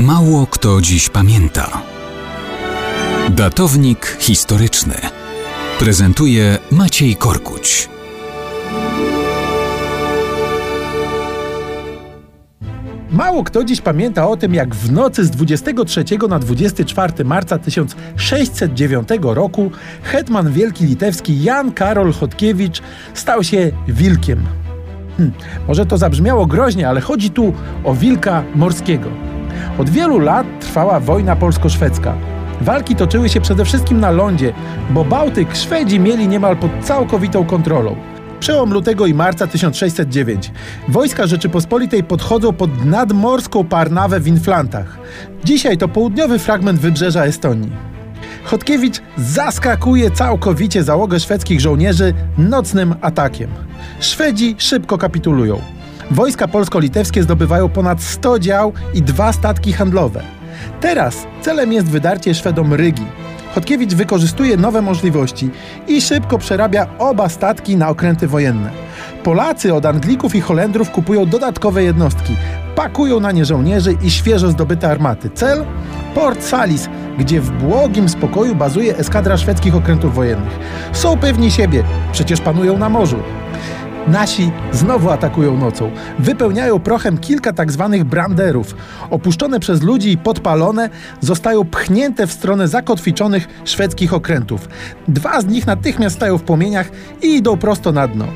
Mało kto dziś pamięta. Datownik historyczny prezentuje Maciej Korkuć. Mało kto dziś pamięta o tym, jak w nocy z 23 na 24 marca 1609 roku hetman wielki litewski Jan Karol Chodkiewicz stał się wilkiem. Hm, może to zabrzmiało groźnie, ale chodzi tu o wilka morskiego. Od wielu lat trwała wojna polsko-szwedzka. Walki toczyły się przede wszystkim na lądzie, bo Bałtyk Szwedzi mieli niemal pod całkowitą kontrolą. Przełom lutego i marca 1609. Wojska Rzeczypospolitej podchodzą pod nadmorską Parnawę w Inflantach. Dzisiaj to południowy fragment wybrzeża Estonii. Chodkiewicz zaskakuje całkowicie załogę szwedzkich żołnierzy nocnym atakiem. Szwedzi szybko kapitulują. Wojska polsko-litewskie zdobywają ponad 100 dział i dwa statki handlowe. Teraz celem jest wydarcie Szwedom Rygi. Chodkiewicz wykorzystuje nowe możliwości i szybko przerabia oba statki na okręty wojenne. Polacy od Anglików i Holendrów kupują dodatkowe jednostki, pakują na nie żołnierzy i świeżo zdobyte armaty. Cel? Port Salis, gdzie w błogim spokoju bazuje eskadra szwedzkich okrętów wojennych. Są pewni siebie, przecież panują na morzu. Nasi znowu atakują nocą. Wypełniają prochem kilka tak zwanych branderów. Opuszczone przez ludzi i podpalone zostają pchnięte w stronę zakotwiczonych szwedzkich okrętów. Dwa z nich natychmiast stają w płomieniach i idą prosto na dno.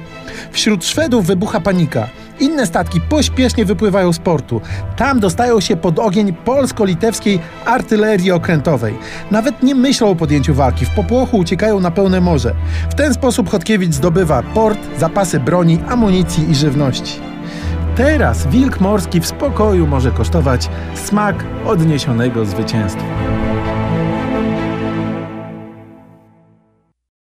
Wśród Szwedów wybucha panika. Inne statki pośpiesznie wypływają z portu. Tam dostają się pod ogień polsko-litewskiej artylerii okrętowej. Nawet nie myślą o podjęciu walki, w popłochu uciekają na pełne morze. W ten sposób Chodkiewicz zdobywa port, zapasy broni, amunicji i żywności. Teraz wilk morski w spokoju może kosztować smak odniesionego zwycięstwa.